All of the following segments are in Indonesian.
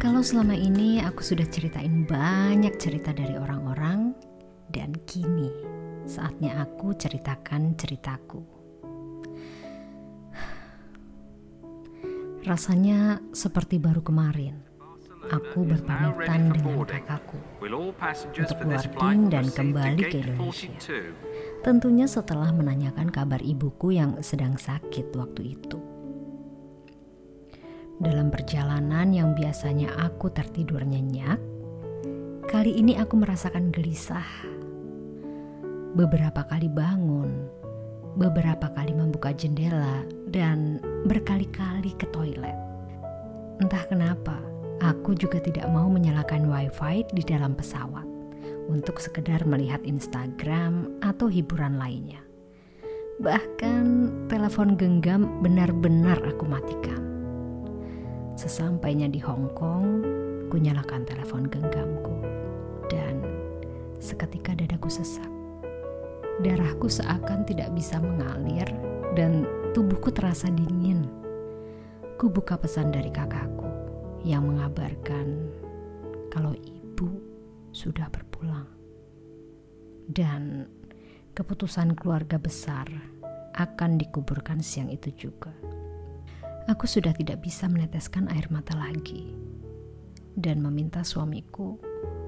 Kalau selama ini aku sudah ceritain banyak cerita dari orang-orang, dan kini saatnya aku ceritakan ceritaku. Rasanya seperti baru kemarin. Aku berpamitan dengan kakakku untuk boarding dan kembali ke Indonesia. Tentunya setelah menanyakan kabar ibuku yang sedang sakit waktu itu. Dalam perjalanan yang biasanya aku tertidur nyenyak, kali ini aku merasakan gelisah. Beberapa kali bangun, beberapa kali membuka jendela, dan berkali-kali ke toilet. Entah kenapa, aku juga tidak mau menyalakan wifi di dalam pesawat untuk sekedar melihat Instagram atau hiburan lainnya. Bahkan telepon genggam benar-benar aku matikan. Sesampainya di Hong Kong, ku nyalakan telepon genggamku dan seketika dadaku sesak. Darahku seakan tidak bisa mengalir dan tubuhku terasa dingin. Ku buka pesan dari kakakku yang mengabarkan kalau ibu sudah berpulang. Dan keputusan keluarga besar akan dikuburkan siang itu juga. Aku sudah tidak bisa meneteskan air mata lagi dan meminta suamiku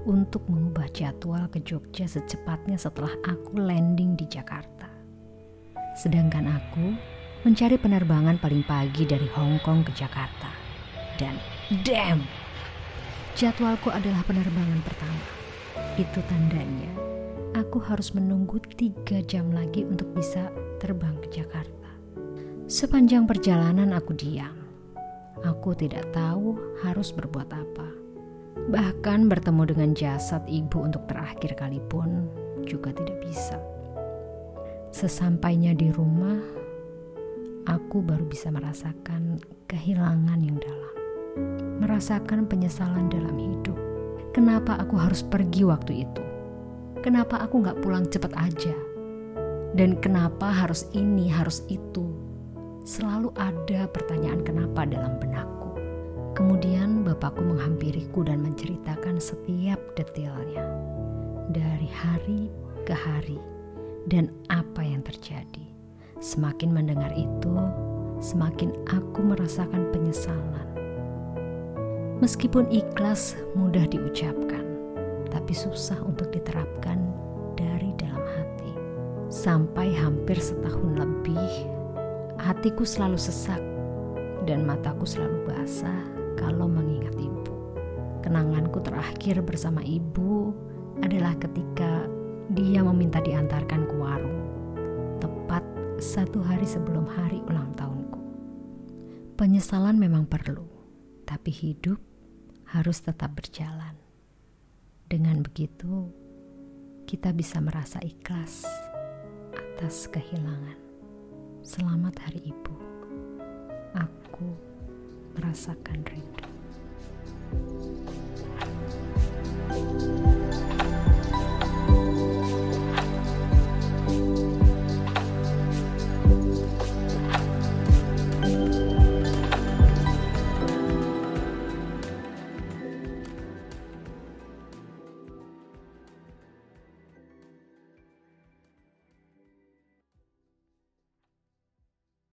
untuk mengubah jadwal ke Jogja secepatnya setelah aku landing di Jakarta. Sedangkan aku mencari penerbangan paling pagi dari Hong Kong ke Jakarta. Dan damn, jadwalku adalah penerbangan pertama. Itu tandanya aku harus menunggu tiga jam lagi untuk bisa terbang ke Jakarta. Sepanjang perjalanan aku diam. Aku tidak tahu harus berbuat apa. Bahkan bertemu dengan jasad ibu untuk terakhir kali pun juga tidak bisa. Sesampainya di rumah, aku baru bisa merasakan kehilangan yang dalam. Merasakan penyesalan dalam hidup. Kenapa aku harus pergi waktu itu? Kenapa aku gak pulang cepat aja? Dan kenapa harus ini, harus itu? Selalu ada pertanyaan kenapa dalam benakku. Kemudian bapakku menghampiriku dan menceritakan setiap detailnya. Dari hari ke hari dan apa yang terjadi. Semakin mendengar itu, semakin aku merasakan penyesalan. Meskipun ikhlas mudah diucapkan, tapi susah untuk diterapkan dari dalam hati. Sampai hampir setahun lebih Hatiku selalu sesak dan mataku selalu basah kalau mengingat ibu. Kenanganku terakhir bersama ibu adalah ketika dia meminta diantarkan ke warung, tepat satu hari sebelum hari ulang tahunku. Penyesalan memang perlu, tapi hidup harus tetap berjalan. Dengan begitu, kita bisa merasa ikhlas atas kehilangan. Selamat Hari Ibu. Aku merasakan rindu.